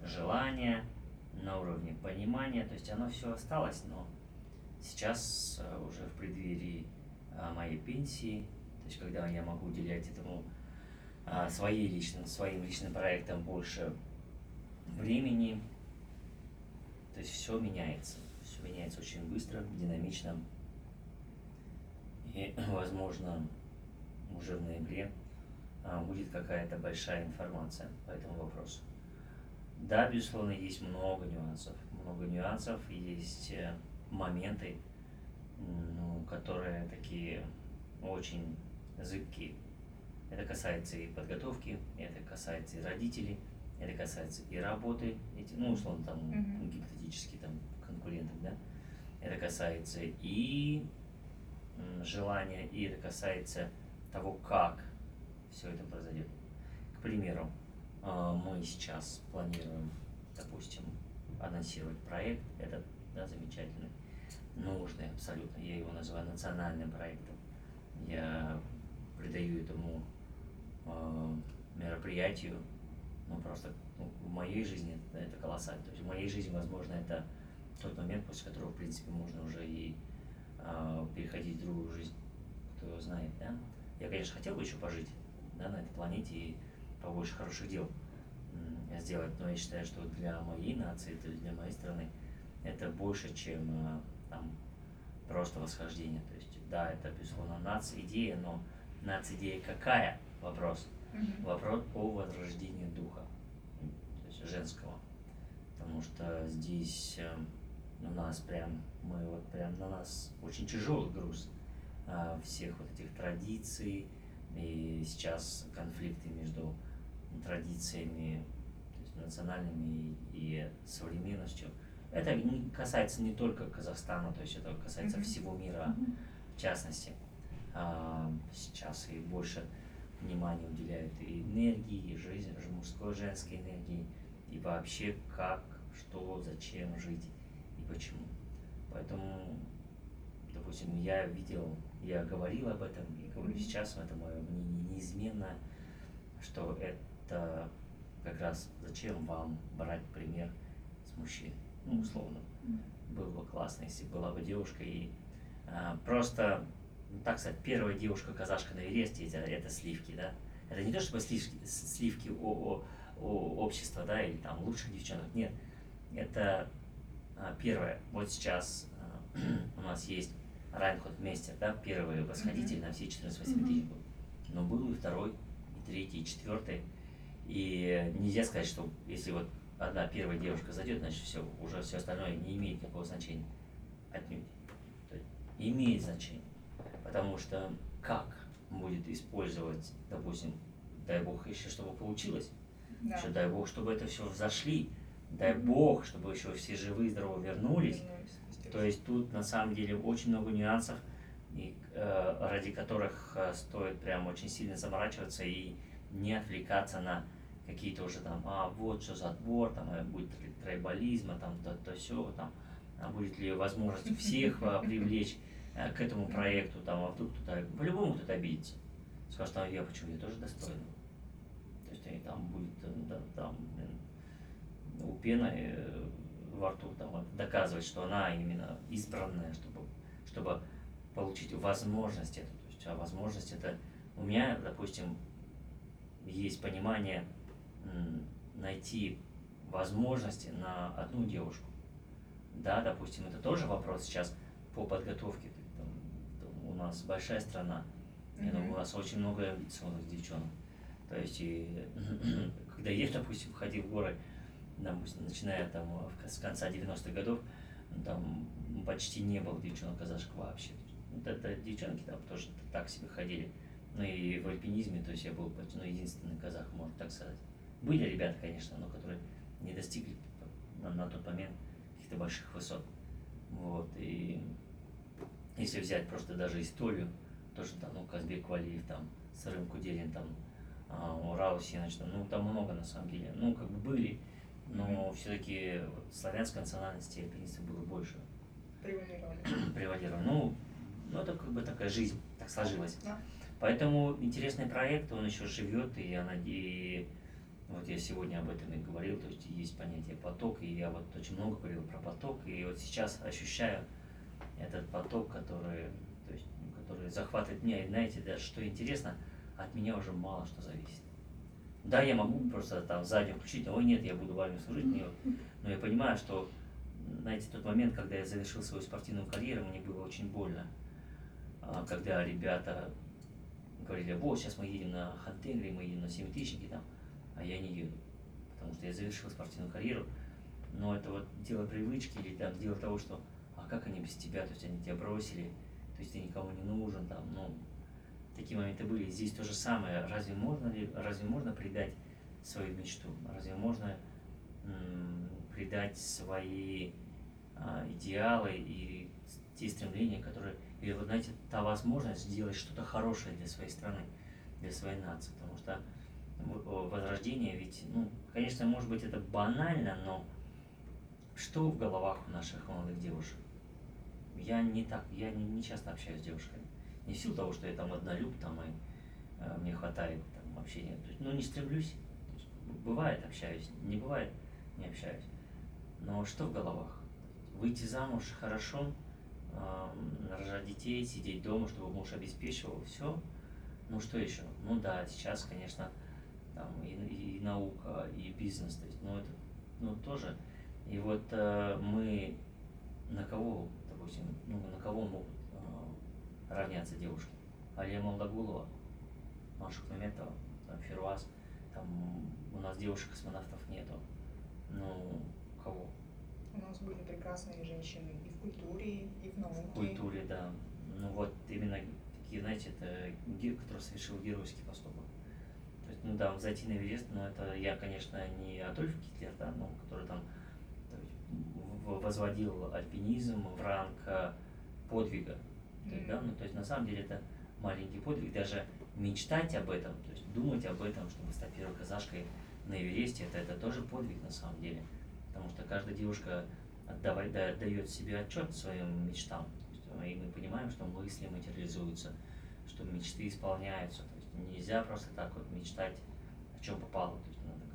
желания, на уровне понимания, то есть оно все осталось, но сейчас э, уже в преддверии э, моей пенсии, то есть когда я могу уделять этому э, своей личным, своим личным проектам больше времени, то есть все меняется, все меняется очень быстро, динамично. И, возможно, уже в ноябре будет какая-то большая информация по этому вопросу. Да, безусловно, есть много нюансов. Много нюансов, есть э, моменты, ну, которые такие очень зыбкие. Это касается и подготовки, это касается и родителей, это касается и работы, эти, ну, условно, там, Мгм. гипотетически, там, конкурентов, да. Это касается и желания, и это касается того, как все это произойдет. К примеру, а, мы сейчас планируем, допустим, анонсировать проект, этот, да, замечательный, нужный абсолютно, я его называю национальным проектом. Я придаю этому а, мероприятию, ну, просто ну, в моей жизни это, колоссально. То есть в моей жизни, возможно, это тот момент, после которого, в принципе, можно уже и а, переходить в другую жизнь. Кто знает, да? Я, конечно, хотел бы еще пожить да, на этой планете и побольше хороших дел сделать, но я считаю, что для моей нации, то есть для моей страны, это больше, чем а, там просто восхождение. То есть, да, это, безусловно, нация идея, но нация идея какая? Вопрос. Мгм. Вопрос о возрождении духа, то есть женского. Потому что здесь э, у нас прям, мы вот прям на нас очень тяжелый груз а, всех вот этих традиций, и сейчас конфликты между традициями то есть национальными и современностью. Это не касается не только Казахстана, то есть это касается Мгм. всего мира Мгм. в частности. А, сейчас и больше внимания уделяют и энергии, и жизни, ж- мужской, женской энергии, и вообще как, что, зачем жить и почему. Поэтому, допустим, я видел, я говорил об этом, и говорю сейчас, это мое мнение неизменно, что это как раз зачем вам брать пример с мужчин, ну, условно было бы классно, если была бы девушка и а, просто, ну, так сказать, первая девушка-казашка на Эвересте, это, это сливки, да. Это не то чтобы сливки, сливки о, о, о общества, да, или там лучших девчонок, нет. Это а, первое. Вот сейчас а, у нас есть Райнхот Мейстер, да, первый восходитель Мгм. на все 14 тысяч был. Но был и второй, и третий, и четвертый. И нельзя сказать, что если вот одна первая девушка зайдет, значит все, уже все остальное не имеет никакого значения. Отнюдь. То есть имеет значение. Потому что как будет использовать, допустим, дай бог еще, чтобы получилось, Да. еще дай бог, чтобы это все взошли, дай бог, чтобы еще все живые, здоровы вернулись. То есть тут на самом деле очень много нюансов, и, э, ради которых э, стоит прям очень сильно заморачиваться и не отвлекаться на какие-то уже там, а вот что за отбор, там а будет ли тройболизма, там то, то все, там, а будет ли возможность всех а, привлечь э, к этому проекту, там, а вдруг кто-то, по-любому кто-то обидится. Скажет, а я почему, я тоже достойный. То есть там будет, э, да, там, блин, у пены э, во рту там, вот доказывать, что она именно избранная, чтобы, чтобы получить возможность эту. То есть, а возможность это у меня, допустим, есть понимание найти возможности на одну девушку. Да, допустим, это тоже вопрос сейчас по подготовке. Там, у нас большая страна, и, ну, Мгм. у нас очень много амбициозных девчонок. То есть, и, когда я, допустим, ходил в горы, допустим, начиная там с конца 90-х годов, ну, там почти не было девчонок казашек вообще. Вот это девчонки там тоже так себе ходили. Ну и в альпинизме, то есть я был ну, единственный казах, можно так сказать. Были ребята, конечно, но которые не достигли на, на тот момент каких-то больших высот. Вот, и если взять просто даже историю, тоже там, ну, Казбек Валиев, там, Сырым Куделин, там, а, Урал Синыч, там, ну, там много на самом деле, ну, как бы были, но все-таки славянской национальности альпинистов было больше Превалировали. превалировало. Ну, ну, это как бы такая жизнь, так сложилась. Да. Поэтому интересный проект, он еще живет, и я надеюсь, вот я сегодня об этом и говорил, то есть есть понятие поток, и я вот очень много говорил про поток, и вот сейчас ощущаю этот поток, который, то есть, который захватывает меня, и знаете, да, что интересно, от меня уже мало что зависит. Да, я могу просто там сзади включить, ой, нет, я буду в служить, вот- но я понимаю, что, знаете, тот момент, когда я завершил свою спортивную карьеру, мне было очень больно, А, когда ребята говорили, вот, сейчас мы едем на Хантенгри, мы едем на семитысячники там, а я не еду, потому что я завершил спортивную карьеру, но это вот дело привычки или там дело того, что, а как они без тебя, то есть они тебя бросили, то есть ты никому не нужен, там, ну, такие моменты были. Здесь то же самое. Разве можно ли, разве можно предать свою мечту? Разве можно предать свои а, идеалы и те стремления, которые, или вот знаете, та возможность сделать что-то хорошее для своей страны, для своей нации, потому что в- возрождение ведь, ну, конечно, может быть это банально, но что в головах у наших молодых девушек? Я не так, я не, не часто общаюсь с девушками. Не в силу того, что я там однолюб, там и э, мне хватает там общения. То есть, ну, не стремлюсь. Бывает общаюсь, не бывает не общаюсь. Но что в головах? Выйти замуж хорошо, эм, рожать детей, сидеть дома, чтобы муж обеспечивал, все. Ну что еще? Ну да, сейчас, конечно, там и, и наука, и бизнес, то есть, ну это, ну тоже. И вот э, мы на кого, допустим, ну на кого могут э, равняться девушки? Алия Молдогулова, Маша Кметова, там, Фируаз, там у нас девушек-космонавтов нету. Ну, кого? У нас были прекрасные женщины и в культуре, и в науке. В культуре, да. Ну вот именно такие, знаете, это ге- который совершил геройский поступок. То есть, ну да, зайти на Эверест, но это я, конечно, не Адольф Гитлер, да, но который там возводил альпинизм в ранг э, подвига. То есть, да, ну, то есть на самом деле это маленький подвиг, даже мечтать об этом, то есть думать об этом, чтобы стать первой казашкой на Эвересте, это, это тоже подвиг на самом деле. Потому что каждая девушка отдавать, да, отдает себе отчет своим мечтам. Э, и мы понимаем, что мысли материализуются, что мечты исполняются. То есть нельзя просто так вот мечтать, о чем попало. То есть надо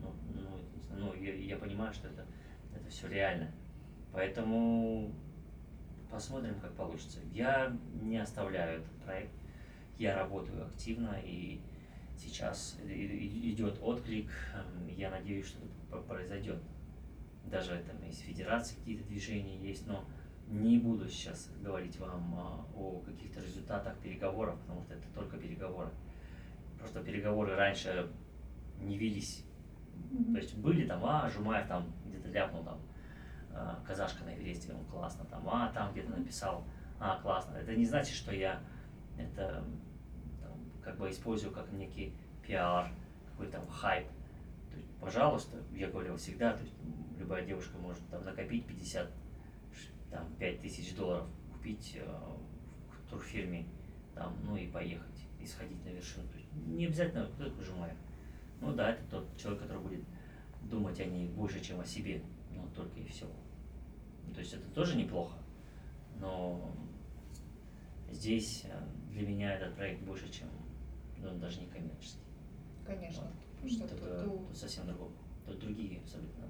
ну, ну, ну, я, я понимаю, что это, это все реально. Поэтому посмотрим, как получится. Я не оставляю этот проект. Я работаю активно и сейчас идет отклик. Эм, Я надеюсь, что это произойдет. Даже там из федерации какие-то движения есть, но не буду сейчас говорить вам а, о каких-то результатах переговоров, потому что это только переговоры. Просто переговоры раньше не велись Мгм. То есть были там, а, Жумаев там где-то ляпнул там, казашка на Эвересте, он классно там, а, там где-то написал, а, классно. Это не значит, что я это там, как бы использую как некий пиар, какой-то там хайп. То есть, пожалуйста, я говорил всегда, то есть любая девушка может там накопить 50, ш- там, 5 тысяч долларов, купить э, в турфирме, там, ну и поехать, и сходить на вершину. То есть не обязательно кто такой Жумаев. Ну да, это тот человек, который будет думать о ней больше, чем о себе, но только и всего. Ну, То есть это тоже неплохо, но здесь э, для меня этот проект больше, чем ну, даже не коммерческий. Конечно. Вот. Потому что Тут, тут, э, тут тут совсем другое. Тут другие абсолютно.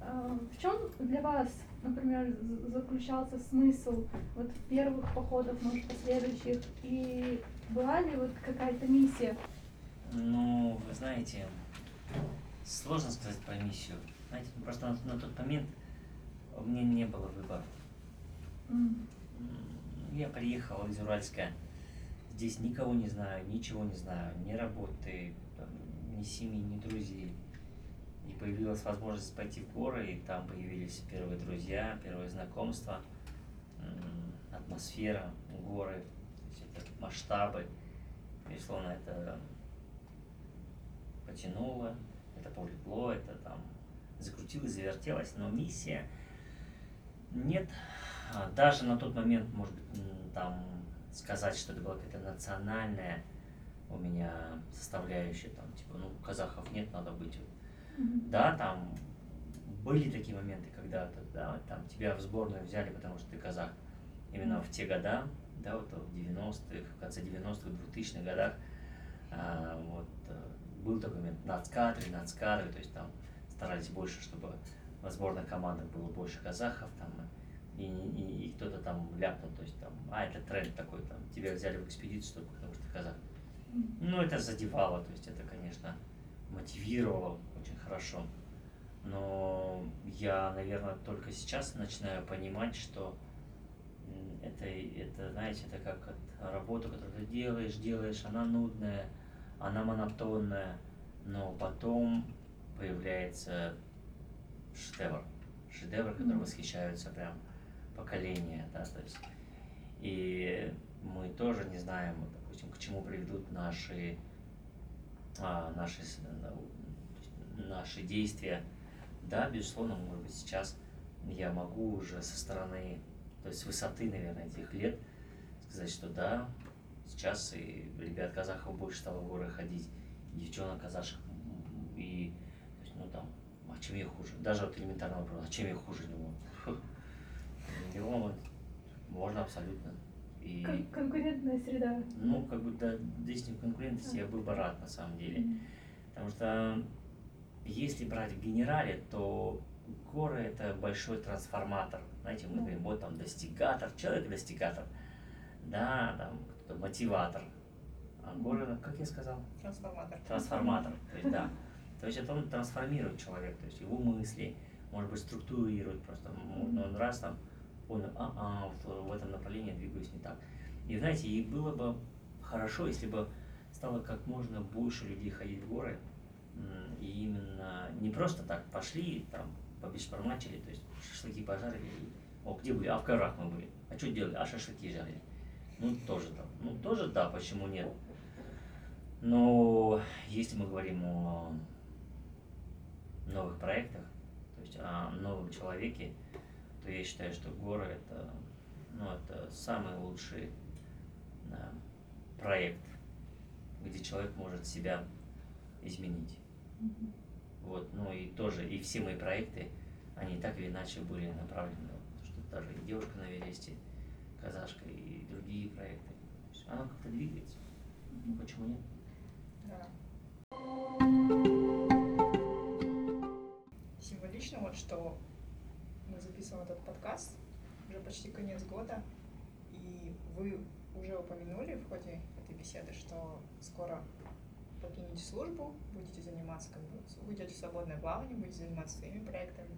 А, В чем для вас, например, заключался смысл вот первых походов, может, последующих? И была ли вот какая-то миссия? Ну, вы знаете, сложно сказать про миссию. Знаете, ну, просто на, на тот момент у меня не было выбора. М, Я приехал из Уральска, здесь никого не знаю, ничего не знаю, ни работы, там, ни семьи, ни друзей. И появилась возможность пойти в горы, и там появились первые друзья, первые знакомства, атмосфера, горы, это масштабы. Безусловно, это потянуло, это повлекло, это там закрутилось, завертелось, но миссия нет. А, Даже на тот момент, может быть, там сказать, что это была какая-то национальная у меня составляющая, там, типа, ну, казахов нет, надо быть. Да, там были такие моменты, когда да, там тебя в сборную взяли, потому что ты казах. Именно в те года, да, вот в 90-х, в конце 90-х, 2000-х годах, а, вот, э, был такой момент, нацкадры, нацкадры, то есть там старались больше, чтобы в сборной командах было больше казахов, там, и, и, и кто-то там ляпнул, то есть там, а, это тренд такой, там, тебя взяли в экспедицию только потому что ты казах. Ну, это задевало, то есть это, конечно, мотивировало очень хорошо. Но я, наверное, только сейчас начинаю понимать, что это, это, знаете, это как от работу, которую ты делаешь, делаешь, она нудная, она монотонная, но потом появляется шедевр. Шедевр, который Мгм. восхищаются прям поколения, да, то есть. И мы тоже не знаем, допустим, к чему приведут наши, а, наши, есть наши действия. Да, безусловно, может быть, сейчас я могу уже со стороны, то есть с высоты, наверное, этих лет сказать, что да, сейчас и ребят казахов больше стало в горы ходить, девчонок казашек, и, то есть, ну там, а чем я хуже? Даже вот элементарный вопрос, а чем я хуже него? Него вот можно абсолютно. И, кон- Конкурентная среда. ну, как бы, да, здесь не конкурентности, я бы рад, на самом деле. Потому что если брать в генерале, то горы это большой трансформатор. Знаете, мы говорим, вот там достигатор, человек достигатор, да, там мотиватор. А горы, ну, как я сказал, трансформатор. трансформатор. То есть, да. То есть это он трансформирует человека, то есть его мысли, может быть, структурирует просто. Можно он раз там понял, а, а, вот в этом направлении я двигаюсь не так. И знаете, и было бы хорошо, если бы стало как можно больше людей ходить в горы, и именно не просто так пошли, там, побешпармачили, то есть шашлыки пожарили, о, где были? А в горах мы были. А что делали? А шашлыки жарили. Ну, тоже там. Ну, тоже да, почему нет? Но если мы говорим о новых проектах, то есть о новом человеке, то я считаю, что горы это, ну, это самый лучший да, проект, где человек может себя изменить. Вот, ну и тоже, и все мои проекты, они так или иначе были направлены, что даже и девушка на Эвересте, казашка и другие проекты. То есть оно как-то двигается. Ну, почему нет? Да. Символично вот, что мы записываем этот подкаст, уже почти конец года, и вы уже упомянули в ходе этой беседы, что скоро покинете службу, будете заниматься, как бы, уйдете в свободное плавание, будете заниматься своими проектами.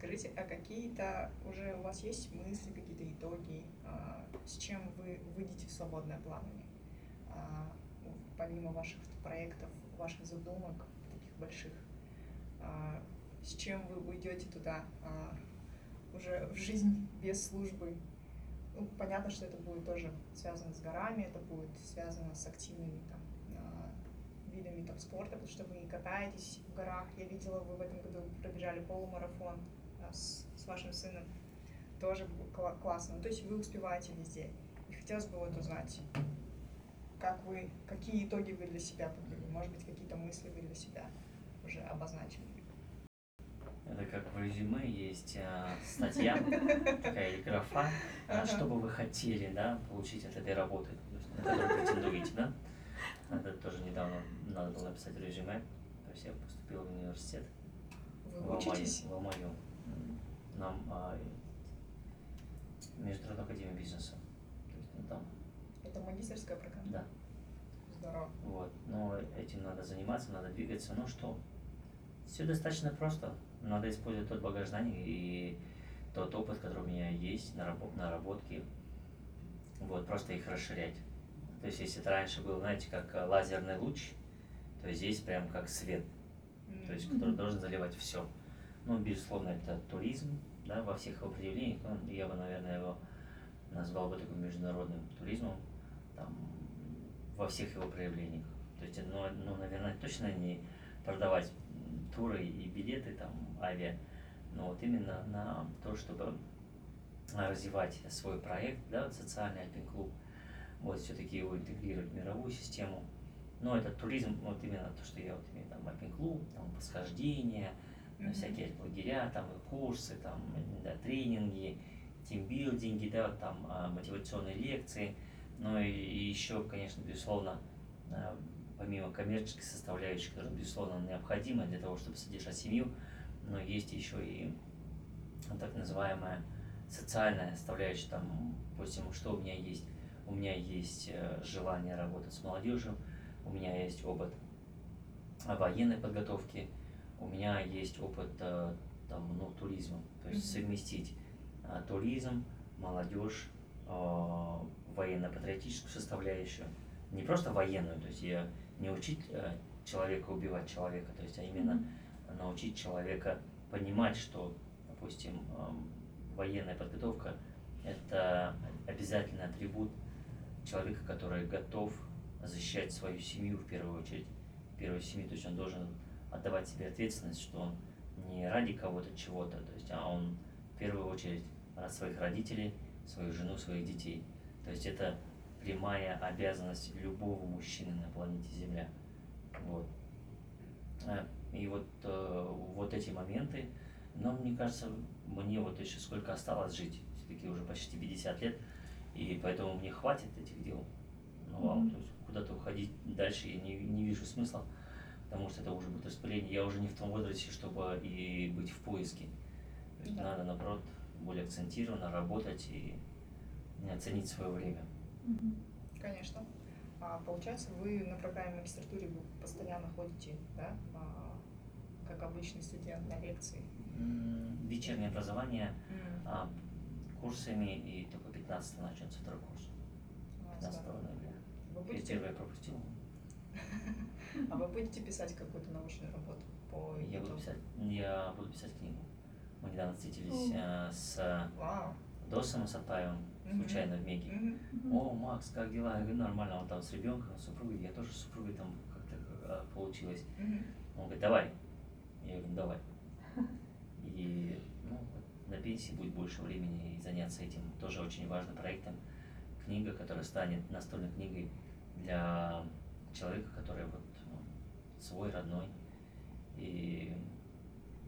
Скажите, а какие-то уже у вас есть мысли, какие-то итоги, а, с чем вы выйдете в свободное плавание? А, помимо ваших проектов, ваших задумок таких больших, а, с чем вы уйдете туда уже в жизнь без службы? Ну, понятно, что это будет тоже связано с горами, это будет связано с активными там видами там, спорта, потому что вы катаетесь в горах. Я видела, вы в этом году пробежали полумарафон с, с вашим сыном. Тоже классно. Ну, то есть вы успеваете везде. И хотелось бы вот узнать, как вы, какие итоги вы для себя подвели? Может быть, какие-то мысли вы для себя уже обозначили? Это как в резюме есть а, статья, такая графа, а, что бы вы хотели да, получить от этой работы, на которую претендуете, да? Это тоже недавно надо было написать резюме. То есть я поступил в университет. Вы в учитесь? В Алмаю. Нам а, Международную академию бизнеса. То есть, ну, там. Это магистрская программа? Да. Здорово. Вот. Но этим надо заниматься, надо двигаться. Ну что, все достаточно просто. Надо использовать тот багаж знаний и тот опыт, который у меня есть, наработки. Вот, просто их расширять. То есть, если это раньше был, знаете, как э, лазерный луч, то здесь прям как свет, то есть, который должен заливать все. Ну, безусловно, это туризм, да, во всех его проявлениях. Ну, я бы, наверное, его назвал бы таким международным туризмом, там, во всех его проявлениях. То есть, ну, ну, наверное, точно не продавать туры и билеты, там, авиа, но вот именно на то, чтобы развивать свой проект, да, вот социальный альпин-клуб, вот все-таки его интегрировать в мировую систему. Но этот туризм, вот именно то, что я вот имею, там, альпин-клуб, там, восхождение, mm-hmm. всякие лагеря, там, курсы, там, да, тренинги, тимбилдинги, да, там, а, мотивационные лекции, но и, и еще, конечно, безусловно, а, помимо коммерческой составляющей, которая, безусловно, необходима для того, чтобы содержать семью, но есть еще и так называемая социальная составляющая, там, допустим, что у меня есть у меня есть э, желание работать с молодежью, у меня есть опыт военной подготовки, у меня есть опыт э, там, ну, туризма. То есть mm-hmm. совместить а, туризм, молодежь, а, военно-патриотическую составляющую. Не просто военную, то есть я не учить а, человека убивать человека, то есть а именно mm-hmm. научить человека понимать, что, допустим, военная подготовка это обязательный атрибут человека, который готов защищать свою семью в первую очередь, первую семью, то есть он должен отдавать себе ответственность, что он не ради кого-то чего-то, то есть, а он в первую очередь ради своих родителей, свою жену, своих детей. То есть это прямая обязанность любого мужчины на планете Земля. Вот. Э, и вот, э, вот эти моменты, но мне кажется, мне вот еще сколько осталось жить, все-таки уже почти 50 лет, и поэтому мне хватит этих дел. Ну, mm-hmm. то есть куда-то уходить дальше я не, не вижу смысла, потому что это уже будет распыление. Я уже не в том возрасте, чтобы и быть в поиске. Да. надо, наоборот, более акцентированно работать и оценить свое время. Конечно. А, получается, вы на программе магистратуры вы постоянно ходите, да, а, как обычный студент на лекции? Вечернее образование mm. а, курсами и только 15 начнется второй курс. 15 ноября. Вы будете... Я пропустил. А вы будете писать какую-то научную работу по Я буду писать, я буду писать книгу. Мы недавно встретились э, с Вау. Досом Сатаевым, случайно в Меге. О, Макс, как дела? Я говорю, нормально, он там с ребенком, с супругой. Я тоже с супругой там как-то э, получилось. Он говорит, давай. Я говорю, давай. И на пенсии будет больше времени и заняться этим тоже очень важным проектом. Книга, которая станет настольной книгой для человека, который вот ну, свой, родной и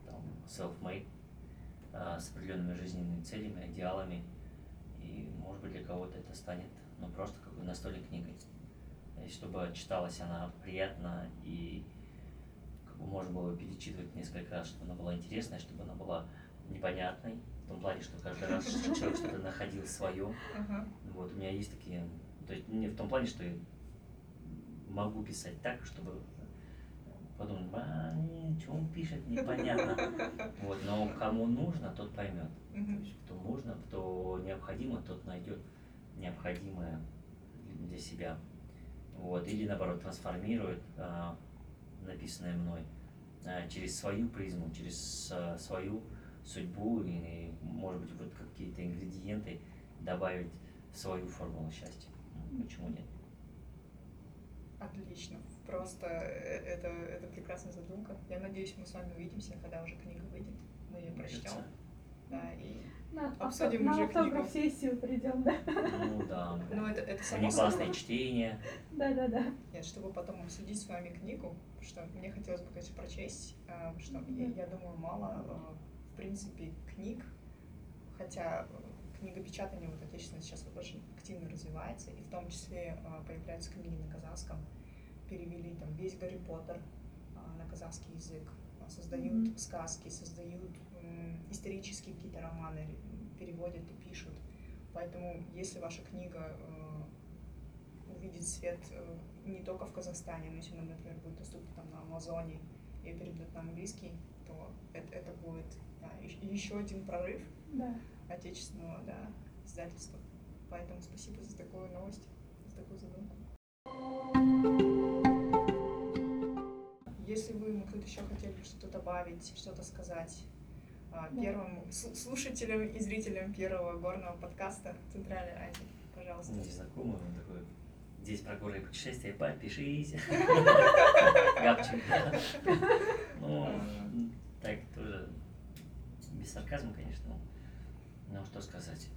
там, self-made, а, с определенными жизненными целями, идеалами. И, может быть, для кого-то это станет ну, просто какой настольной книгой. И чтобы читалась она приятно и как бы можно было перечитывать несколько раз, чтобы она была интересная, чтобы она была непонятной, в том плане, что каждый раз человек что-то находил свое. Uh-huh. Вот, у меня есть такие, то есть не в том плане, что могу писать так, чтобы подумать, а, что он пишет, непонятно. Вот, но кому нужно, тот поймет. То есть, кто нужно, кто необходимо, тот найдет необходимое для себя. вот, или наоборот трансформирует а, написанное мной а, через свою призму, через а, свою судьбу и, может быть, вот какие-то ингредиенты добавить в свою формулу счастья. Ну, почему нет? Отлично. Просто э, это, это прекрасная задумка. Я надеюсь, мы с вами увидимся, когда уже книга выйдет. Мы ее прочтем. Да, и На, Обсудим авто- уже на книгу. автограф-сессию придем, да? Ну да. ну, это, это само собой. чтение. Да, да, да. Нет, чтобы потом обсудить с вами книгу, что мне хотелось бы, конечно, прочесть, а, что я, я думаю, мало, а, в принципе, книг, хотя э, книгопечатание вот отечественно сейчас очень активно развивается, и в том числе а, появляются книги на казахском, перевели там весь Гарри Поттер а, на казахский язык, а, создают Мгм. сказки, создают исторические какие-то романы, переводят и пишут. Поэтому, если ваша книга увидит свет э, не только в Казахстане, но если она, например, будет доступна там на Амазоне и перейдет на английский, то это, это будет да, еще один прорыв Да. Отечественного да, издательства. Поэтому спасибо за такую новость, за такую задумку. Если вы, может, еще хотели бы что-то добавить, что-то сказать а, Да. первым слу- слушателям и зрителям первого горного подкаста Центральной Азии, пожалуйста. Незнакомый, он такой, здесь про горы и путешествия, подпишись. Гапчик. Ну, так тоже, без сарказма, конечно, но, ну, что сказать.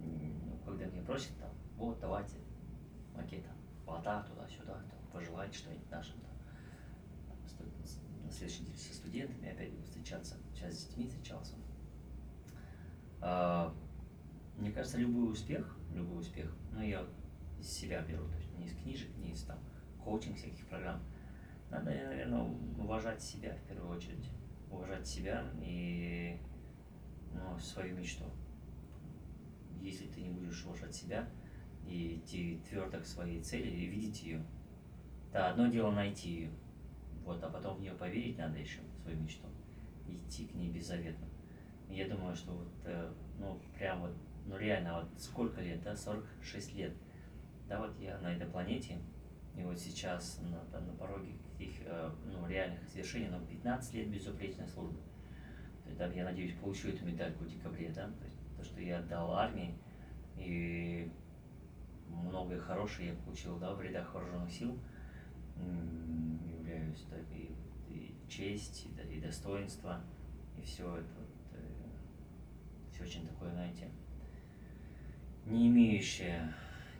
Ну, когда мне просят, там, вот, давайте, окей, там, вода туда-сюда, там, пожелайте что-нибудь нашим, там, на следующей неделе со студентами опять буду встречаться, сейчас с детьми встречался. А, мне кажется, любой успех, любой успех, ну я из себя беру, то есть не из книжек, не из там коучинг всяких программ. Надо, наверное, уважать себя в первую очередь. Уважать себя и свою мечту. Если ты не будешь уважать себя и идти твердо к своей цели и видеть ее, да, одно дело найти ее, вот, а потом в нее поверить надо еще, в свою мечту, идти к ней беззаветно. Я думаю, что вот, э, ну, прям вот, ну, реально, вот сколько лет, да, 46 лет, да, вот я на этой планете, и вот сейчас на, на пороге каких, э, ну, реальных свершений, но 15 лет безупречной службы. Да, я надеюсь, получу эту медальку в декабре, да, то есть то, что я отдал армии, и многое хорошее я получил, да, в рядах вооруженных сил, являюсь, да, и, и честь, и, да, и достоинство, и все это, вот, все очень такое, знаете, не имеющее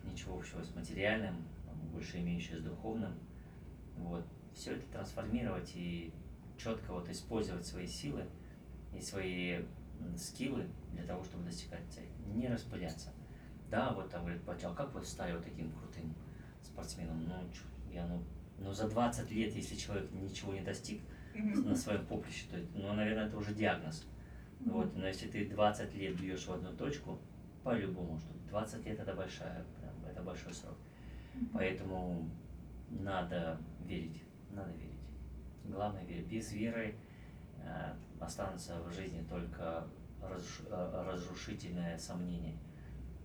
ничего общего с материальным, а больше имеющее с духовным. Вот. Все это трансформировать и четко вот использовать свои силы и свои скиллы для того, чтобы достигать цели. Не распыляться. Да, вот там говорит, а как вот стали вот таким крутым спортсменом? Ну, я, ну, ну, за 20 лет, если человек ничего не достиг на своем поприще, то, ну, наверное, это уже диагноз. Вот, но если ты 20 лет бьешь в одну точку, по-любому, что 20 лет это большая, прям, это большой срок. Поэтому надо верить, надо верить. Главное верить. Без веры останутся в жизни только э, разрушительное сомнение.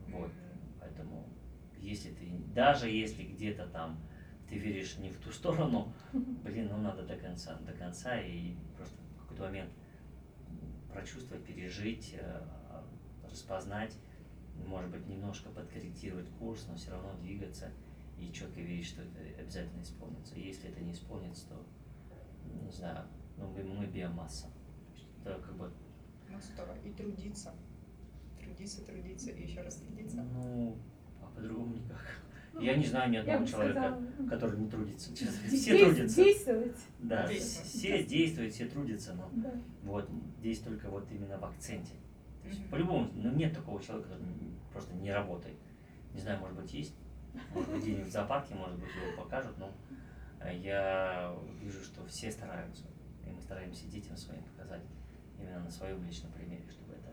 Вот. Поэтому если ты, даже если где-то там ты веришь не в ту сторону, блин, ну надо до конца, до конца и просто в какой-то момент прочувствовать, пережить, э, распознать, может быть, немножко подкорректировать курс, но все равно двигаться и четко верить, что это обязательно исполнится. Если это не исполнится, то, не знаю, ну, мы, мы биомасса. Это как бы, Ну, здорово. И трудиться. Трудиться, трудиться и еще раз трудиться. ну, а по-другому никак. Ну, Я не знаю ни одного человека, сказала, который не трудится. честно. Все трудятся. Действовать. Да, Действовать. все действуют, все трудятся, но Да. вот здесь только вот именно в акценте. То есть по-любому, ну, нет такого человека, который просто не работает. Не знаю, может быть, есть, может быть, где-нибудь в зоопарке, может быть, его покажут, но э, я вижу, что все стараются. Мы стараемся детям своим показать именно на своем личном примере, чтобы это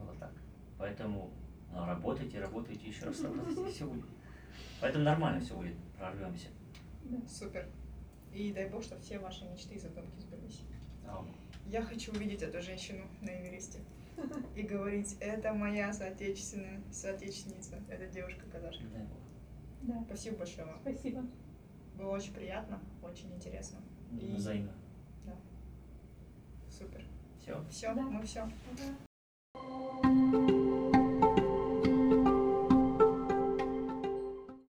было так. Поэтому ну, работайте, работайте, еще раз работайте, все будет. Поэтому нормально все будет, прорвемся. Да. Супер. И дай бог, чтобы все ваши мечты и задумки сбылись. Я хочу увидеть эту женщину на Эвересте и говорить, это моя соотечественная, соотечественница, это девушка казашка. дай бог. Да. Спасибо большое вам. Спасибо. Было очень приятно, очень интересно. И- Взаимно. Супер. Все. Все, да. мы все. Да.